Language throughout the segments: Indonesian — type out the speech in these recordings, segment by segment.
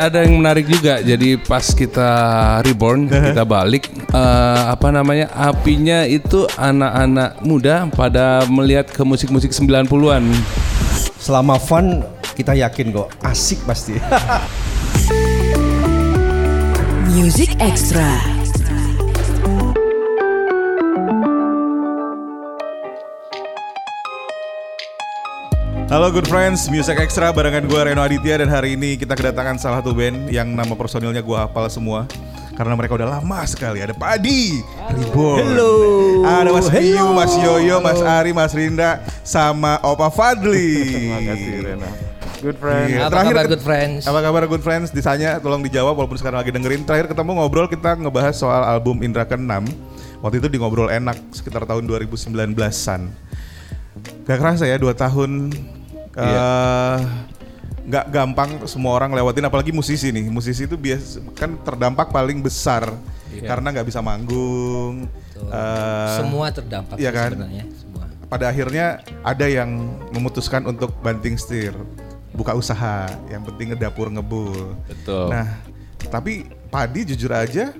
ada yang menarik juga. Jadi pas kita reborn, kita balik eh, apa namanya? Apinya itu anak-anak muda pada melihat ke musik-musik 90-an. Selama fun kita yakin kok asik pasti. Music Extra. Halo good friends, Music Extra barengan gue Reno Aditya dan hari ini kita kedatangan salah satu band yang nama personilnya gue hafal semua karena mereka udah lama sekali. Ada Padi, Reborn. Hello. Ada Mas Piyu. Mas Yoyo, Mas Ari, Mas Rinda, sama Opa Fadli. Terima kasih Rena. Good friend. Iya, Apa terakhir kabar good friends? Apa kabar good friends? Ditanya tolong dijawab walaupun sekarang lagi dengerin. Terakhir ketemu ngobrol kita ngebahas soal album Indra ke-6. Waktu itu di ngobrol enak sekitar tahun 2019-an. Gak kerasa ya 2 tahun eh nggak gampang semua orang lewatin apalagi musisi nih. Musisi itu biasa kan terdampak paling besar karena nggak bisa manggung. eh, Semua terdampak iya sih kan? sebenarnya. Semua. pada akhirnya ada yang memutuskan untuk banting setir, buka usaha, yang penting ngedapur ngebul. Betul. Nah, tapi padi jujur aja,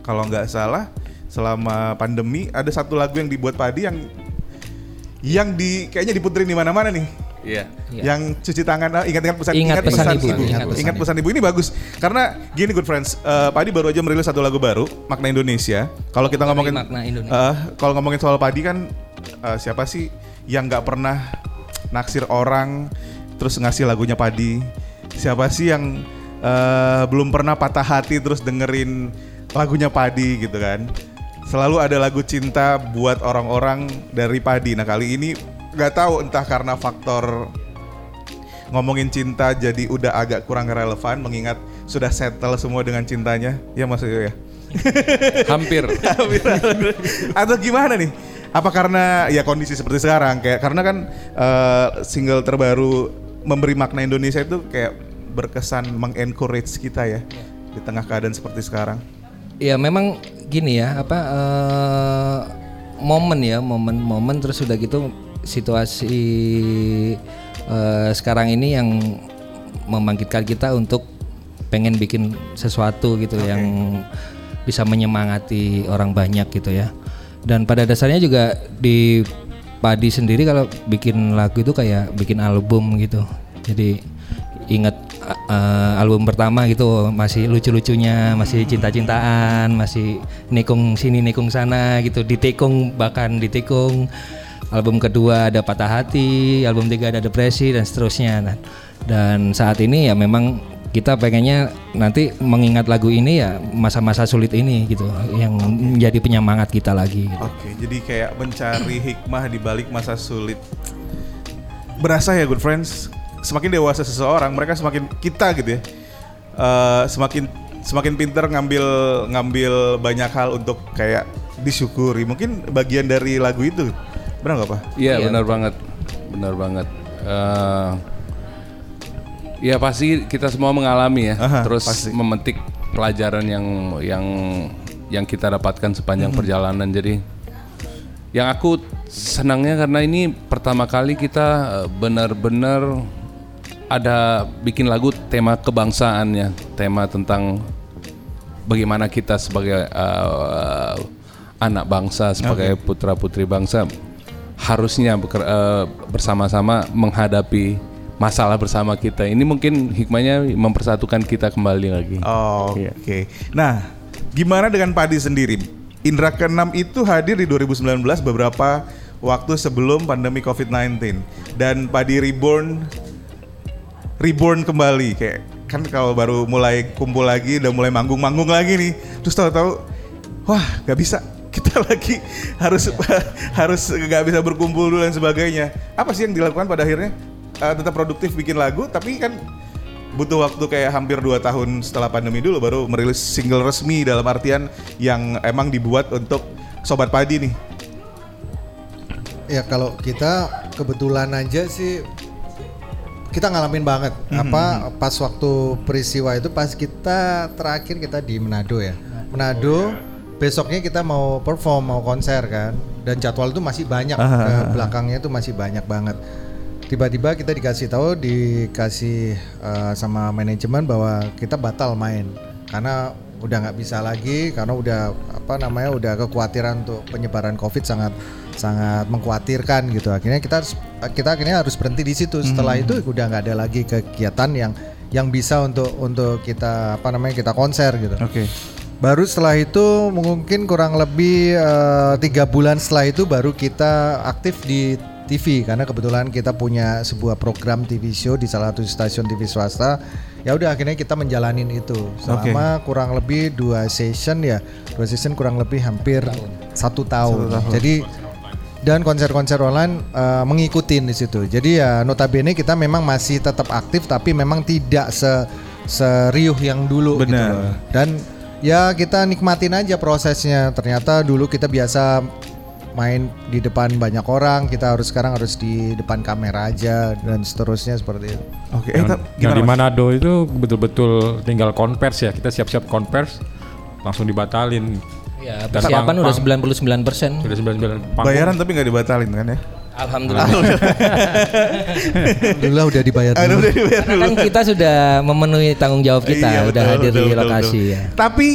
kalau nggak salah selama pandemi ada satu lagu yang dibuat padi yang yang di kayaknya diputerin di mana-mana nih. Iya. Iya. Yang cuci tangan, ah, ingat-ingat pesan, Ingat pesan ibu, ibu. ingat Ingat, pesan pesan ibu ini bagus karena gini good friends, eh, Padi baru aja merilis satu lagu baru, Makna Indonesia. Kalau kita ngomongin Makna Indonesia. eh, kalau ngomongin soal Padi kan eh, siapa sih yang nggak pernah naksir orang terus ngasih lagunya Padi? Siapa sih yang eh, belum pernah patah hati terus dengerin lagunya Padi gitu kan? Selalu ada lagu cinta buat orang-orang dari Padi. Nah kali ini nggak tahu entah karena faktor ngomongin cinta jadi udah agak kurang relevan mengingat sudah settle semua dengan cintanya. Ya Mas Yoyo ya? Hampir. atau gimana nih? Apa karena ya kondisi seperti sekarang? Kayak karena kan eh, single terbaru memberi makna Indonesia itu kayak berkesan mengencourage kita ya di tengah keadaan seperti sekarang. Ya memang gini ya apa eh, momen ya momen-momen terus udah gitu situasi eh, sekarang ini yang membangkitkan kita untuk pengen bikin sesuatu gitu yang bisa menyemangati orang banyak gitu ya. Dan pada dasarnya juga di Padi sendiri kalau bikin lagu itu kayak bikin album gitu. Jadi ingat uh, album pertama gitu masih lucu-lucunya, masih cinta-cintaan, masih nikung sini nikung sana gitu, ditikung bahkan ditikung. Album kedua ada patah hati, album tiga ada depresi dan seterusnya. Nah, dan saat ini ya memang kita pengennya nanti mengingat lagu ini ya masa-masa sulit ini gitu, yang menjadi penyemangat kita lagi. Gitu. Oke, jadi kayak mencari hikmah di balik masa sulit. Berasa ya good friends, semakin dewasa seseorang, mereka semakin kita gitu ya. eh, semakin semakin pinter ngambil ngambil banyak hal untuk kayak disyukuri. Mungkin bagian dari lagu itu. Benar nggak, Pak? Iya benar banget, benar banget. Eh, ya pasti kita semua mengalami ya, Aha, terus pasti. memetik pelajaran yang yang yang kita dapatkan sepanjang perjalanan. Jadi yang aku senangnya karena ini pertama kali kita eh, benar-benar ada bikin lagu tema kebangsaannya, tema tentang bagaimana kita sebagai eh, anak bangsa, sebagai putra putri bangsa harusnya eh, bersama-sama menghadapi masalah bersama kita. Ini mungkin hikmahnya mempersatukan kita kembali lagi. Oh, Oke. Nah, gimana dengan Padi sendiri? Indra ke-6 itu hadir di 2019 beberapa waktu sebelum pandemi COVID-19 dan Padi Reborn reborn kembali kayak kan kalau baru mulai kumpul lagi udah mulai manggung-manggung lagi nih terus tahu-tahu wah nggak bisa kita lagi harus harus nggak bisa berkumpul dulu dan sebagainya. Apa sih yang dilakukan pada akhirnya? Eh, tetap produktif bikin lagu tapi kan butuh waktu kayak hampir 2 tahun setelah pandemi dulu baru merilis single resmi dalam artian yang emang dibuat untuk sobat padi nih. Ya kalau kita kebetulan aja sih kita ngalamin banget. Mhm. apa pas waktu peristiwa itu pas kita terakhir kita di Manado ya. Manado besoknya kita mau perform mau konser kan dan jadwal itu masih banyak Aha. ke belakangnya itu masih banyak banget. tiba-tiba kita dikasih tahu dikasih eh, sama manajemen bahwa kita batal main karena udah nggak bisa lagi karena udah apa namanya udah kekhawatiran untuk penyebaran covid sangat sangat mengkhawatirkan gitu akhirnya kita harus- kita akhirnya harus berhenti di situ setelah itu udah nggak ada lagi kegiatan yang yang bisa untuk untuk kita apa namanya kita konser gitu Oke. Baru setelah itu mungkin kurang lebih eh, tiga bulan setelah itu baru kita aktif di TV karena kebetulan kita punya sebuah program TV show di salah satu stasiun TV swasta. Ya udah akhirnya kita menjalanin itu selama kurang lebih dua session ya, dua session kurang lebih hampir satu tahun. Jadi dan konser-konser online eh, mengikuti di situ. Jadi ya notabene kita memang masih tetap aktif tapi memang tidak se seriuh yang dulu gitu Benar. loh. Dan ya kita nikmatin aja prosesnya. Ternyata dulu kita biasa main di depan banyak orang, kita harus sekarang harus di depan kamera aja dan seterusnya seperti itu. Oke. Eh, Yang, yang di? Manado itu betul-betul tinggal konvers ya. Kita siap-siap konvers langsung dibatalin. Ya, persiapan udah pang- 99 persen. Sudah 99 panggung. Bayaran tapi nggak dibatalin kan ya? Alhamdulillah. Alhamdulillah udah dibayar dulu. udah dibayar Karena kan kita sudah memenuhi tanggung jawab kita, Iya, udah betul, hadir betul, di betul, lokasi betul. ya. Tapi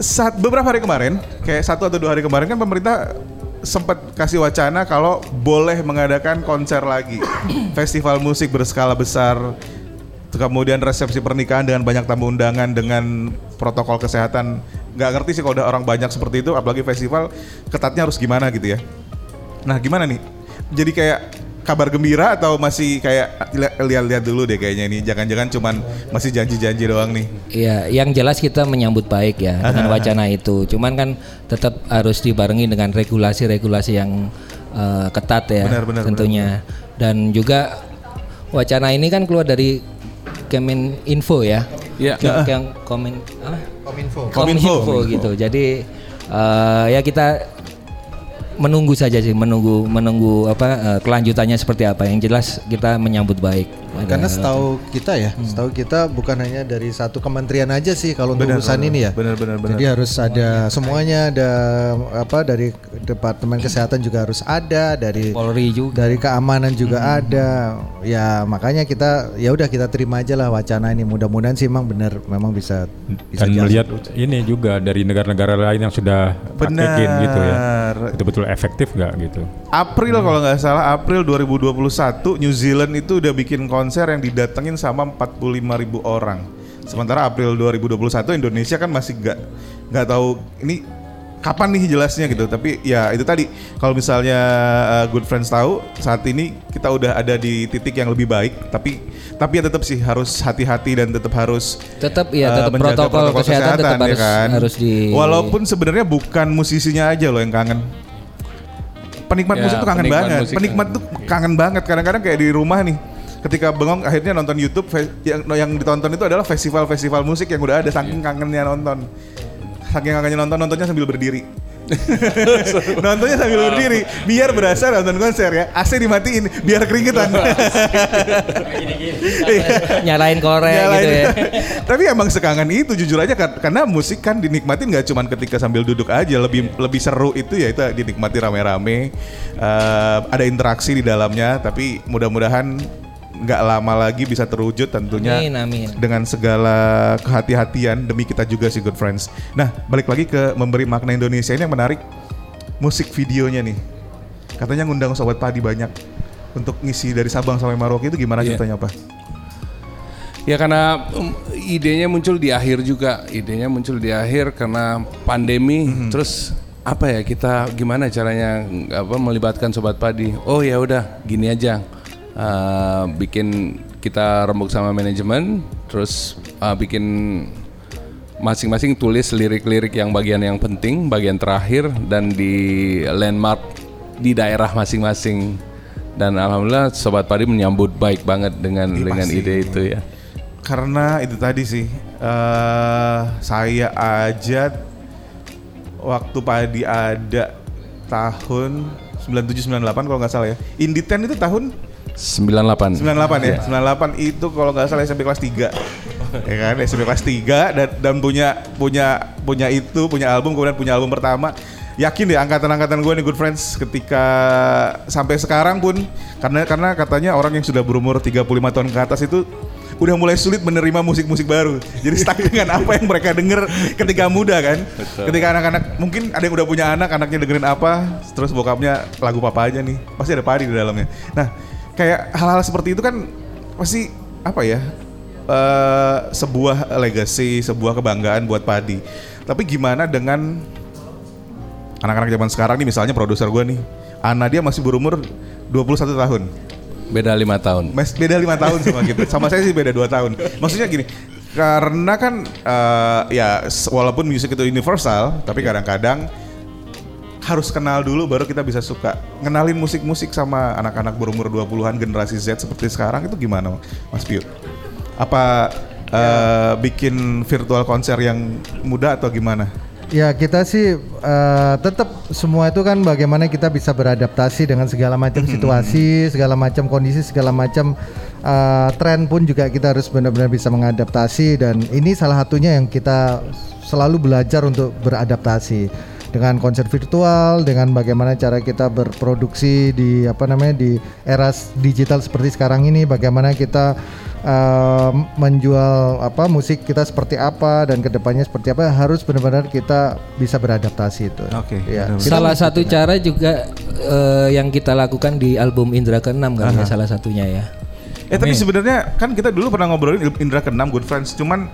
saat beberapa hari kemarin, kayak satu atau dua hari kemarin kan pemerintah sempat kasih wacana kalau boleh mengadakan konser lagi, festival musik berskala besar, kemudian resepsi pernikahan dengan banyak tamu undangan dengan protokol kesehatan. Nggak ngerti sih kalau udah orang banyak seperti itu, apalagi festival ketatnya harus gimana gitu ya. Nah gimana nih? Jadi kayak kabar gembira atau masih kayak li- lihat-lihat dulu deh kayaknya ini jangan-jangan cuman masih janji-janji doang nih. Iya, yang jelas kita menyambut baik ya dengan wacana itu. Cuman kan tetap harus dibarengi dengan regulasi-regulasi yang eh, ketat ya Benar, benar, tentunya. Dan juga wacana ini kan keluar dari Kemeninfo ya. Iya. Yang- Yang komen apa? Kominfo. Kominfo. Kominfo gitu. Jadi eh, ya kita menunggu saja sih, menunggu menunggu apa eh, kelanjutannya seperti apa. Yang jelas kita menyambut baik. Ada- Karena setahu kita ya, setahu kita bukan hanya dari satu kementerian aja sih kalau untuk urusan ini ya. Benar, benar, benar. Jadi harus ada semuanya ada apa dari departemen kesehatan juga harus ada, dari Polri juga. dari keamanan juga ada. Ya makanya kita ya udah kita terima aja lah wacana ini. Mudah-mudahan sih emang benar memang bisa bisa Dan jalan. melihat ini juga dari negara-negara lain yang sudah praktekin gitu ya. Benar. Itu betul efektif nggak gitu? April kalau nggak salah April 2021 New Zealand itu udah bikin konser yang didatengin sama 45 ribu orang. Sementara April 2021 Indonesia kan masih nggak nggak tahu ini kapan nih jelasnya gitu. Tapi ya itu tadi kalau misalnya uh, Good Friends tahu saat ini kita udah ada di titik yang lebih baik. Tapi tapi ya tetap sih harus hati-hati dan tetap harus Tetap ya uh, tetap menjaga protokol, kesehatan, tetap ya harus kan? harus di Walaupun sebenarnya bukan musisinya aja loh yang kangen. Penikmat Ya, musik tuh kangen penikmat banget. musik Penikmat tuh kangen banget. Kadang-kadang kayak di rumah nih. Ketika bengong akhirnya nonton YouTube yang yang ditonton itu adalah festival-festival musik yang udah ada saking kangennya nonton. Saking kangennya nonton nontonnya sambil berdiri. nontonnya sambil berdiri biar berasa nonton konser ya AC dimatiin biar keringetan nyalain korek Nyalain. gitu ya. Tapi emang sekangen itu jujur aja kar- karena musik kan dinikmatin nggak cuman ketika sambil duduk aja lebih lebih seru itu ya itu dinikmati rame-rame Eh, ada interaksi di dalamnya tapi mudah-mudahan nggak lama lagi bisa terwujud tentunya Amin, amin. dengan segala kehati-hatian demi kita juga sih good friends. Nah balik lagi ke memberi makna Indonesia ini yang menarik musik videonya nih katanya ngundang sobat padi banyak untuk ngisi dari Sabang sampai Merauke itu gimana Iya. ceritanya apa? Ya karena um, idenya muncul di akhir juga, idenya muncul di akhir karena pandemi. Terus apa ya kita gimana caranya apa melibatkan sobat padi? Oh ya udah gini aja, Uh, bikin kita rembuk sama manajemen, terus uh, bikin masing-masing tulis lirik-lirik yang bagian yang penting, bagian terakhir dan di landmark di daerah masing-masing. Dan alhamdulillah sobat padi menyambut baik banget dengan Iya, dengan pasti. ide itu ya. Karena itu tadi sih, eh saya aja waktu padi ada tahun 97-98 kalau nggak salah ya. Indie 10 itu tahun 98. 98 ya. 98 itu kalau nggak salah SMP kelas 3. ya kan, SMP kelas 3 dan, dan punya punya punya itu, punya album kemudian punya album pertama yakin deh angkatan-angkatan gue nih good friends ketika sampai sekarang pun karena karena katanya orang yang sudah berumur 35 tahun ke atas itu udah mulai sulit menerima musik-musik baru. Jadi stuck dengan apa yang mereka denger ketika muda kan. Ketika anak-anak mungkin ada yang udah punya anak, anaknya dengerin apa, terus bokapnya lagu papa aja nih. Pasti ada padi di dalamnya. Nah, kayak hal-hal seperti itu kan pasti apa ya? eh, sebuah legacy, sebuah kebanggaan buat padi. Tapi gimana dengan anak-anak zaman sekarang nih misalnya produser gue nih Ana dia masih berumur 21 tahun Beda lima tahun. Mas beda lima tahun sama kita sama saya sih beda dua tahun maksudnya gini karena kan eh, ya walaupun musik itu universal tapi kadang-kadang harus kenal dulu baru kita bisa suka ngenalin musik-musik sama anak-anak berumur 20-an generasi Z seperti sekarang itu gimana Mas Piu? Apa eh, bikin virtual konser yang mudah atau gimana? Ya kita sih eh, tetap semua itu kan bagaimana kita bisa beradaptasi dengan segala macam situasi, segala macam kondisi, segala macam eh, tren pun juga kita harus benar-benar bisa mengadaptasi dan ini salah satunya yang kita selalu belajar untuk beradaptasi dengan konser virtual, dengan bagaimana cara kita berproduksi di apa namanya di era digital seperti sekarang ini, bagaimana kita eh, menjual apa musik kita seperti apa dan ke depannya seperti apa harus benar-benar kita bisa beradaptasi itu. Oke, Ya, benar. kita Salah satu cara juga eh, yang kita lakukan di album Indra ke-6 kan ya salah satunya ya. Eh tapi sebenarnya kan kita dulu pernah ngobrolin Indra ke-6 Good Friends, cuman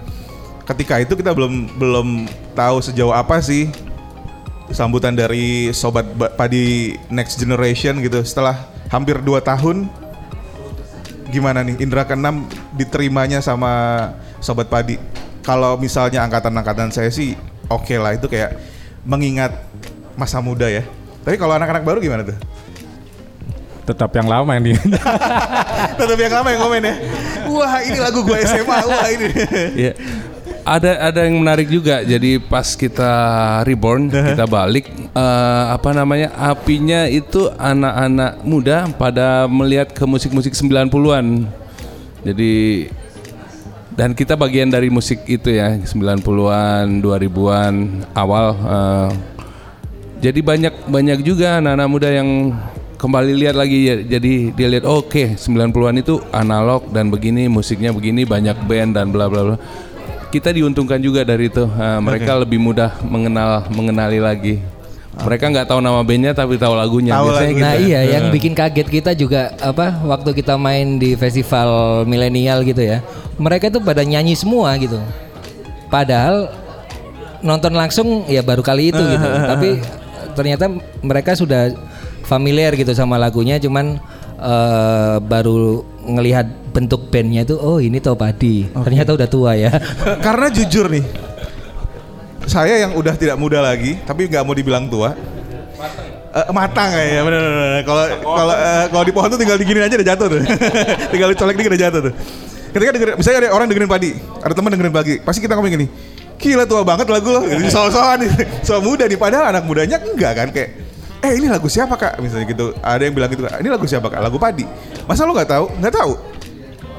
ketika itu kita belum belum tahu sejauh apa sih sambutan dari sobat Ba- padi next generation gitu. Setelah hampir 2 tahun gimana nih Indra ke-6 diterimanya sama sobat padi? Kalau misalnya angkatan-angkatan saya sih oke lah itu kayak mengingat masa muda ya. Tapi kalau anak-anak baru gimana tuh? Tetap yang lama yang di Tetap yang lama yang komen ya. Wah ini lagu gue SMA. Wah ini. Iya. Ada ada yang menarik juga. Jadi pas kita reborn, kita balik eh, apa namanya? Apinya itu anak-anak muda pada melihat ke musik-musik 90-an. Jadi dan kita bagian dari musik itu ya, 90-an, 2000-an awal eh, jadi banyak banyak juga anak-anak muda yang kembali lihat lagi ya. Jadi dia lihat oh, oke 90-an itu analog dan begini musiknya begini banyak band dan bla bla bla. Kita diuntungkan juga dari itu. Nah, mereka lebih mudah mengenal mengenali lagi. Mereka nggak tahu nama bandnya tapi tahu lagunya. Tahu Biasanya lagu. gitu. Nah iya yang bikin kaget kita juga apa waktu kita main di festival milenial gitu ya mereka tuh pada nyanyi semua gitu padahal nonton langsung ya baru kali itu gitu tapi ternyata mereka sudah familiar gitu sama lagunya cuman eh, baru ngelihat bentuk bandnya itu oh ini Topadi ternyata udah tua ya Karena jujur nih, saya yang udah tidak muda lagi, tapi nggak mau dibilang tua. Eh, matang kayaknya bener bener, bener. Kalau kalau eh, kalau di pohon tuh tinggal diginin aja udah jatuh tuh. tinggal dicolek dikit udah jatuh tuh. Ketika denger, misalnya ada orang dengerin padi, ada teman dengerin pagi, pasti kita ngomong gini, gila tua banget lagu lo, soal-soal nih, soal muda nih, padahal anak mudanya enggak kan kayak, eh ini lagu siapa kak, misalnya gitu, ada yang bilang gitu, ini lagu siapa kak, lagu padi, masa lo nggak tahu, nggak tahu,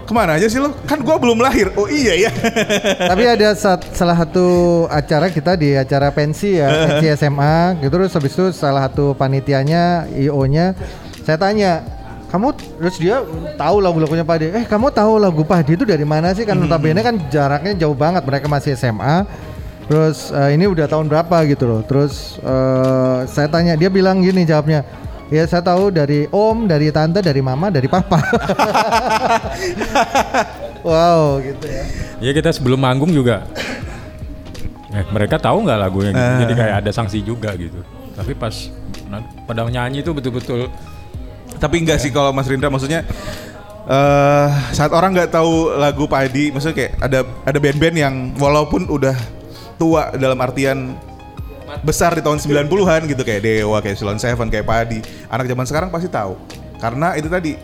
ke mana aja sih lo, kan gua belum lahir, oh iya ya, Tapi ada sat- salah satu acara kita di acara pensi ya, pensi SMA. Gitu terus habis itu salah satu panitianya, IO-nya saya tanya, "Kamu terus dia tahu lagu-lagunya Padi. Eh, kamu tahu lagu Padi itu dari mana sih? Kan notabene kan jaraknya jauh banget. Mereka masih SMA. Terus eh, ini udah tahun berapa gitu loh. Terus eh, saya tanya, dia bilang gini jawabnya, Ya saya tahu dari om, dari tante, dari mama, dari papa. wow gitu ya. Ya kita sebelum manggung juga eh, mereka tahu nggak lagunya gitu. Jadi kayak ada sanksi juga gitu. Tapi pas pada nyanyi itu betul-betul tapi enggak sih kalau Mas Rindra, maksudnya eh saat orang nggak tahu lagu padi, maksudnya kayak ada ada band-band yang walaupun udah tua dalam artian besar di tahun 90-an gitu kayak Dewa, kayak Silon Seven, kayak Padi. Anak zaman sekarang pasti tahu. Karena itu tadi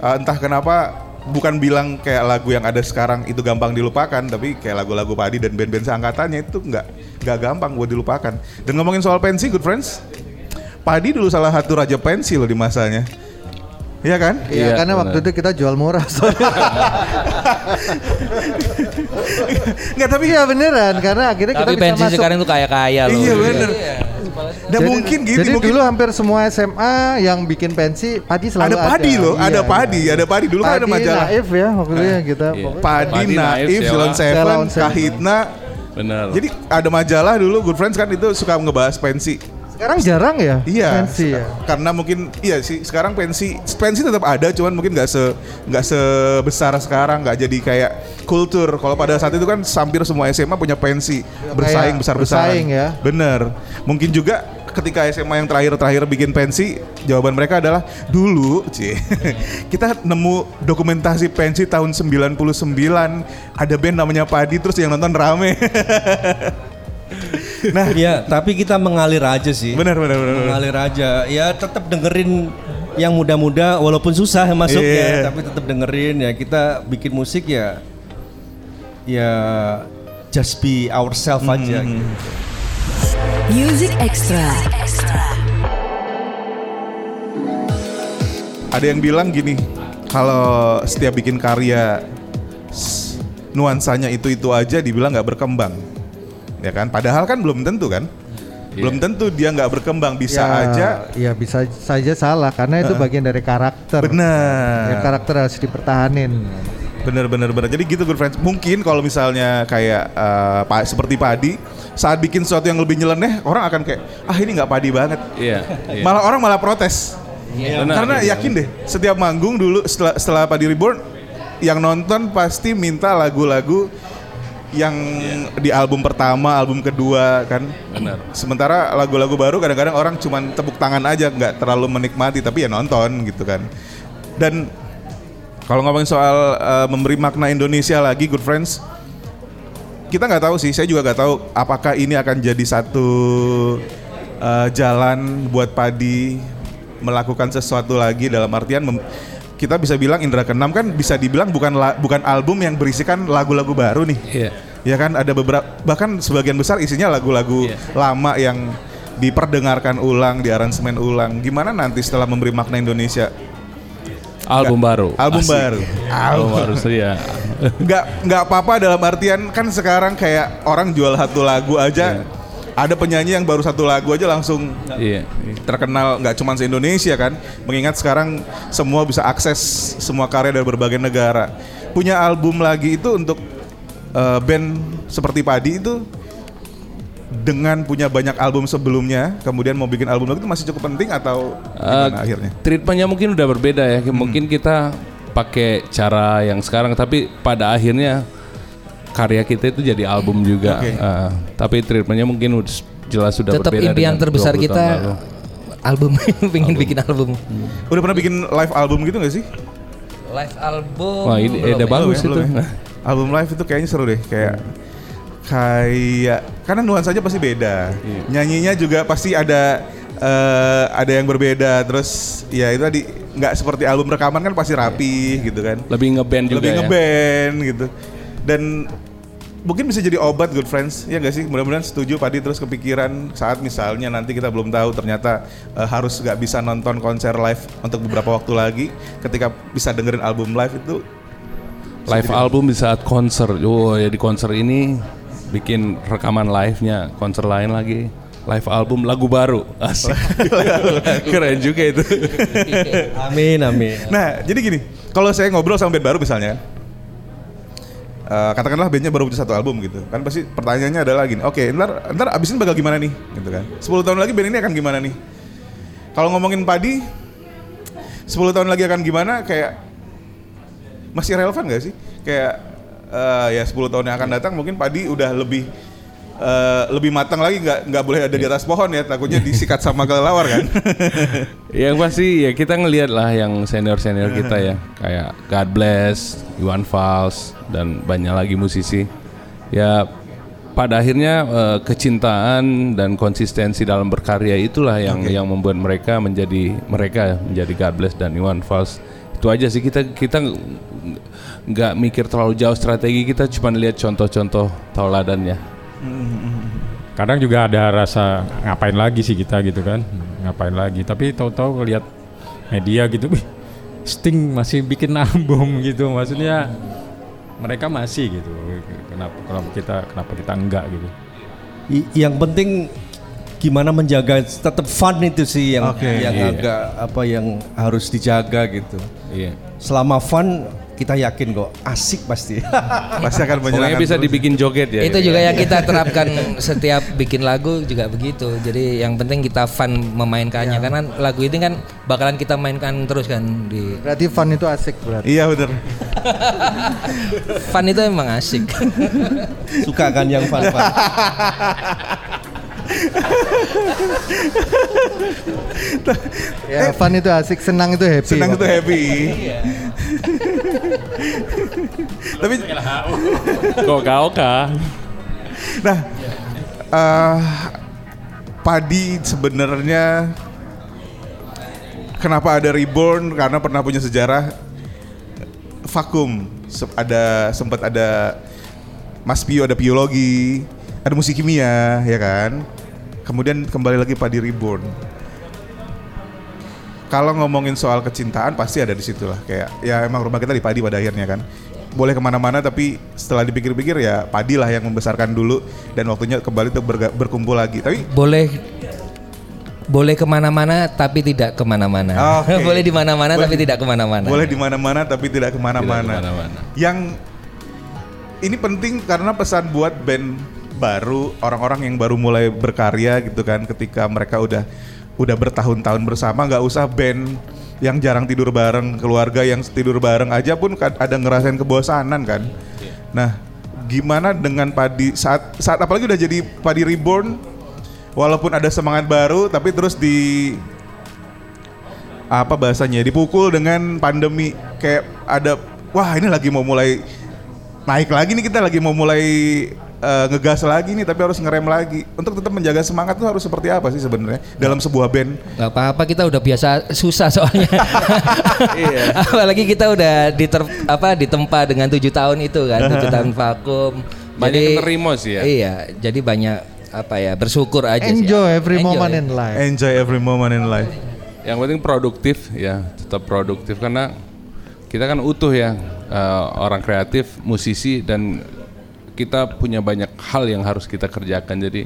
eh, entah kenapa bukan bilang kayak lagu yang ada sekarang itu gampang dilupakan, tapi kayak lagu-lagu Padi dan band-band seangkatannya itu nggak nggak gampang buat dilupakan. Dan ngomongin soal pensi, good friends, Padi dulu salah satu raja pensi loh di masanya. Iya kan? Iya, Iya, karena waktu itu kita jual murah soalnya. Nggak tapi Iya beneran karena akhirnya tapi kita bisa pensi masuk. sekarang tuh kaya-kaya loh Iya bener. Dan mungkin gini, jadi mungkin dulu hampir semua SMA yang bikin pensi padi selalu ada ada. padi loh, Iya, ada iya. padi, ada padi dulu kan ada Padi, majalah. Naif ya waktu itu kita. Iya. pokoknya- Padi, Padi, Naif, Sheila. Seven. Kahitna. Benar. Jadi ada majalah dulu Good Friends kan itu suka ngebahas pensi. Sekarang jarang ya Iya, pensi ya. karena mungkin iya sih sekarang pensi pensi tetap ada, cuman mungkin nggak se nggak sebesar sekarang, nggak jadi kayak kultur. Kalau pada saat itu kan hampir semua SMA punya pensi bersaing kayak besar besaran. bersaing ya. Bener. Mungkin juga ketika SMA yang terakhir-terakhir bikin pensi, jawaban mereka adalah dulu, cie, kita nemu dokumentasi pensi tahun 99 ada band namanya Padi terus yang nonton rame. nah, Iya, tapi kita mengalir aja sih. bener bener bener. bener. Mengalir aja. Ya tetap dengerin yang muda-muda walaupun susah masuknya, Iya. tapi tetap dengerin ya. Kita bikin musik ya ya just be ourselves aja gitu. Music Extra. Ada yang bilang gini, kalau setiap bikin karya nuansanya itu-itu aja dibilang nggak berkembang. Ya kan? Padahal kan belum tentu kan? Belum tentu dia nggak berkembang, bisa Ya, aja ya bisa saja salah karena itu bagian dari karakter. Ya, benar. karakter harus dipertahanin. Bener bener bener. Jadi gitu good friends. Mungkin kalau misalnya kayak pa- seperti padi, saat bikin sesuatu yang lebih nyeleneh, orang akan kayak ah ini nggak padi banget. Iya. iya. Malah orang malah protes. Benar, Karena iya. yakin deh, setiap manggung dulu setelah setelah Padi Reborn, yang nonton pasti minta lagu-lagu yang di album pertama, album kedua kan. Benar. Sementara lagu-lagu baru kadang-kadang orang cuman tepuk tangan aja, nggak terlalu menikmati, tapi ya nonton gitu kan. Dan kalau ngomongin soal eh, memberi makna Indonesia lagi, good friends, kita nggak tahu sih. Saya juga nggak tahu apakah ini akan jadi satu eh, jalan buat Padi melakukan sesuatu lagi dalam artian mem- kita bisa bilang Indra Keenam kan bisa dibilang bukan la- bukan album yang berisikan lagu-lagu baru nih. Iya. Ya kan ada beberapa bahkan sebagian besar isinya lagu-lagu Iya. lama yang diperdengarkan ulang, diaransemen ulang. Gimana nanti setelah memberi makna Indonesia? Album baru. Album Asik. baru. Album baru ya. Nggak nggak apa-apa dalam artian kan sekarang kayak orang jual satu lagu aja. Ada penyanyi yang baru satu lagu aja langsung Iya. terkenal nggak cuma se Indonesia kan. Mengingat sekarang semua bisa akses semua karya dari berbagai negara. Punya album lagi itu untuk eh, band seperti Padi itu dengan punya banyak album sebelumnya, kemudian mau bikin album lagi itu masih cukup penting atau Eh, akhirnya? Treatmentnya mungkin udah berbeda ya. Mungkin kita pakai cara yang sekarang, tapi pada akhirnya karya kita itu jadi album juga. Oke. Eh, tapi treatmentnya mungkin jelas sudah Tetap berbeda. impian dengan terbesar 20 tahun kita lalu. album, pengen bikin album. Udah pernah bikin live album gitu gak sih? Live album. Wah ini belum ide ya? bagus Belum ya, itu. ya? Album live itu kayaknya seru deh, kayak kayak karena nuansanya pasti beda. Iya. Nyanyinya juga pasti ada eh, ada yang berbeda. Terus ya itu tadi nggak seperti album rekaman kan pasti rapi gitu kan. Lebih ngeband juga Lebih ya. ngeband gitu. Dan mungkin bisa jadi obat good friends ya gak sih mudah-mudahan setuju Padi terus kepikiran saat misalnya nanti kita belum tahu ternyata eh, harus nggak bisa nonton konser live untuk beberapa waktu lagi ketika bisa dengerin album live itu Live album di saat konser. Oh ya di konser ini bikin rekaman live-nya, konser lain lagi. Live album lagu baru. Asik. Keren juga itu. Amin amin. Nah, jadi gini, kalau saya ngobrol sama band baru misalnya, eh, katakanlah bandnya baru punya satu album gitu, kan pasti pertanyaannya adalah gini, oke, ntar, ntar abis ini bakal gimana nih, gitu kan? 10 tahun lagi band ini akan gimana nih? Kalau ngomongin padi, 10 tahun lagi akan gimana? Kayak masih relevan gak sih? Kayak eh, ya 10 tahun yang akan datang mungkin padi udah lebih eh, lebih matang lagi nggak nggak boleh ada di atas pohon ya takutnya disikat sama kelelawar kan yang pasti ya kita ngelihat lah yang senior-senior kita ya. Kayak God Bless, Iwan Fals dan banyak lagi musisi. Ya pada akhirnya eh, kecintaan dan konsistensi dalam berkarya itulah yang yang membuat mereka menjadi mereka menjadi God Bless dan Iwan Fals. Itu aja sih kita kita ng- nggak mikir terlalu jauh strategi kita cuma lihat contoh-contoh tauladannya. Kadang juga ada rasa ngapain lagi sih kita gitu kan, ngapain lagi. Tapi tahu-tahu lihat media gitu, Sting masih bikin album gitu, maksudnya mereka masih gitu. Kenapa kenapa kita kenapa kita enggak gitu? I- yang penting gimana menjaga tetap fun itu sih yang Oke. yang Iya. agak apa yang harus dijaga gitu. Iya. Selama fun kita yakin kok asik pasti. Pasti akan Pokoknya menyenangkan. bisa terus. dibikin joget ya. itu juga yang kita terapkan setiap bikin lagu juga begitu. Jadi yang penting kita fun memainkannya karena lagu ini kan bakalan kita mainkan terus kan di Berarti fun itu asik berarti. Iya bener. fun itu emang asik. Suka kan yang fun fun. Ya, fun itu asik, senang itu happy. Senang itu happy. Tapi Kok kau kah? Nah, eh, padi sebenarnya kenapa ada reborn? Karena pernah punya sejarah vakum. Ada sempat ada Mas Pio ada biologi, ada musik kimia, ya kan? Kemudian kembali lagi padi reborn. Kalau ngomongin soal kecintaan pasti ada di situ lah. Kayak ya emang rumah kita di padi pada akhirnya kan. Boleh ke mana-mana tapi setelah dipikir-pikir ya padi lah yang membesarkan dulu dan waktunya kembali untuk berkumpul lagi. Tapi Boleh boleh ke mana-mana tapi tidak ke mana-mana. Oke. boleh di mana-mana tapi tidak ke mana-mana. boleh di mana-mana tapi tidak ke mana-mana. Tidak ke mana-mana. Yang ini penting karena pesan buat band baru, orang-orang yang baru mulai berkarya gitu kan, ketika mereka udah udah bertahun-tahun bersama, nggak usah band yang jarang tidur bareng, keluarga yang tidur bareng aja pun ada ngerasain kebosanan kan. Nah, gimana dengan padi saat saat apalagi udah jadi padi reborn, walaupun ada semangat baru, tapi terus di apa bahasanya dipukul dengan pandemi kayak ada wah ini lagi mau mulai naik lagi nih kita lagi mau mulai eh, ngegas lagi nih tapi harus ngerem lagi untuk tetap menjaga semangat tuh harus seperti apa sih sebenarnya dalam sebuah band Gak apa-apa kita udah biasa susah soalnya. Apalagi kita udah diter, apa ditempa dengan tujuh tahun itu kan tujuh tahun vakum. Banyak yang nerimo sih ya. Iya, jadi banyak apa ya bersyukur aja sih. Enjoy every Enjoy. moment in life. enjoy every moment in life Yang penting produktif ya, tetap produktif karena kita kan utuh ya eh, orang kreatif, musisi dan kita punya banyak hal yang harus kita kerjakan. Jadi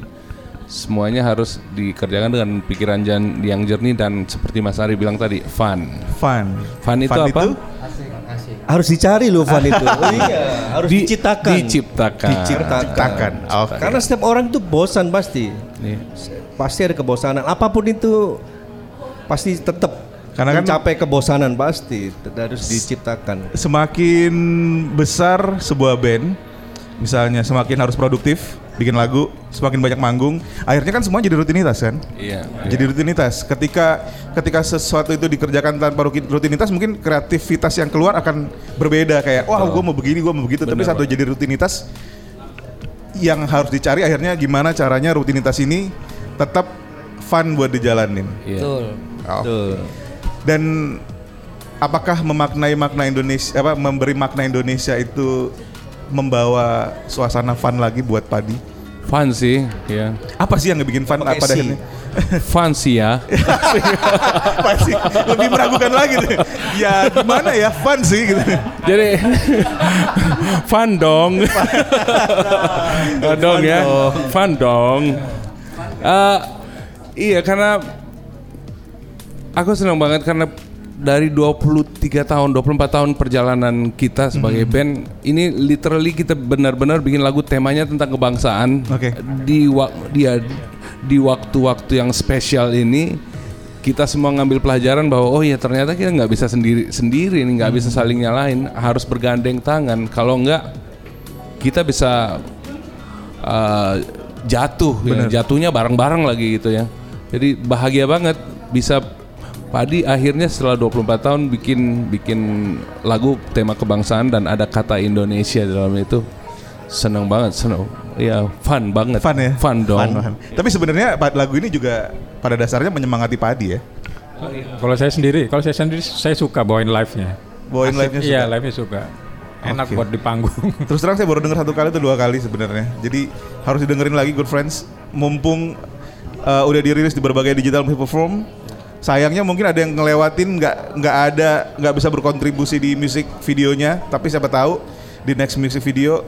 semuanya harus dikerjakan dengan pikiran jan- yang jernih dan seperti Mas Ari bilang tadi fun. fun Fun itu apa? harus dicari loh fun itu. Oh iya, harus Di- diciptakan. Diciptakan. diciptakan oke Karena setiap orang tuh bosan pasti. Nih. Pasti ada kebosanan. Apa pun itu pasti tetap Karena kan- mencapai kebosanan pasti Tetap harus diciptakan. semakin besar sebuah band misalnya semakin harus produktif bikin lagu semakin banyak manggung akhirnya kan semua jadi rutinitas kan Iya. jadi rutinitas ketika ketika sesuatu itu dikerjakan tanpa rutin- rutinitas mungkin kreativitas yang keluar akan berbeda kayak wah gue mau begini gue mau begitu tapi Bener, satu jadi rutinitas yang harus dicari akhirnya gimana caranya rutinitas ini tetap fun buat dijalanin Iya. Betul. Tuh. dan apakah memaknai makna Indonesia apa memberi makna Indonesia itu membawa suasana fun lagi buat padi Fun sih, ya. apa sih yang ngebikin fun Pakai apa si. akhirnya Fun sih ya. pasti lebih meragukan lagi tuh. Ya gimana ya fun sih gitu. Jadi fun dong. Eh, dong ya. Fun dong. Eh, iya karena aku senang banget karena dari 23 tahun, 24 tahun perjalanan kita sebagai band, ini literally kita benar-benar bikin lagu temanya tentang kebangsaan. Oke. Di dia di waktu-waktu yang spesial ini kita semua ngambil pelajaran bahwa oh ya ternyata kita nggak bisa sendiri sendiri nggak bisa saling nyalain harus bergandeng tangan kalau nggak kita bisa uh, jatuh ya. jatuhnya bareng-bareng lagi gitu ya jadi bahagia banget bisa Padi akhirnya setelah 24 tahun bikin bikin lagu tema kebangsaan dan ada kata Indonesia dalam itu seneng banget seneng ya fun banget Fun ya. fun dong Fun, fun. Tapi sebenarnya lagu ini juga pada dasarnya menyemangati padi ya. Kalau saya sendiri, kalau saya sendiri saya suka bawain live-nya. Bawain Asik, live-nya Iya, suka? live-nya suka. Enak Oke. buat di panggung. Terus terang saya baru dengar satu kali atau dua kali sebenarnya. Jadi harus didengerin lagi Good Friends. Mumpung uh, udah dirilis di berbagai digital platform. Sayangnya mungkin ada yang ngelewatin nggak nggak ada nggak bisa berkontribusi di musik videonya. Tapi siapa tahu di next music video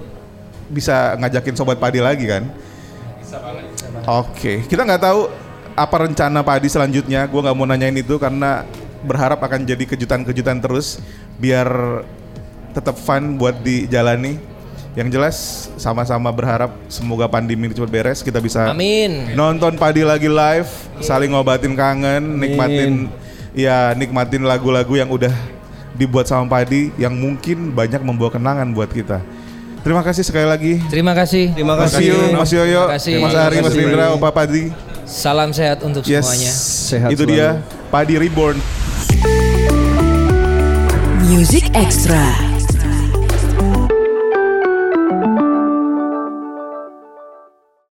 bisa ngajakin sobat padi lagi kan. Oke, kita nggak tahu apa rencana Padi selanjutnya. Gue nggak mau nanyain itu karena berharap akan jadi kejutan-kejutan terus biar tetap fun buat dijalani. Yang jelas sama-sama berharap semoga pandemi ini cepat beres, kita bisa Amin. nonton Padi lagi live, saling ngobatin kangen, nikmatin ya nikmatin lagu-lagu yang udah dibuat sama Padi yang mungkin banyak membawa kenangan buat kita. Terima kasih sekali lagi. Terima kasih. Terima Mas kasih. Mas Yoyo, Terima kasih. Mas Ari, Mas. Rindra, Opa Padi. Salam sehat untuk Yes, semuanya. Sehat itu dia Padi Reborn. Music Extra.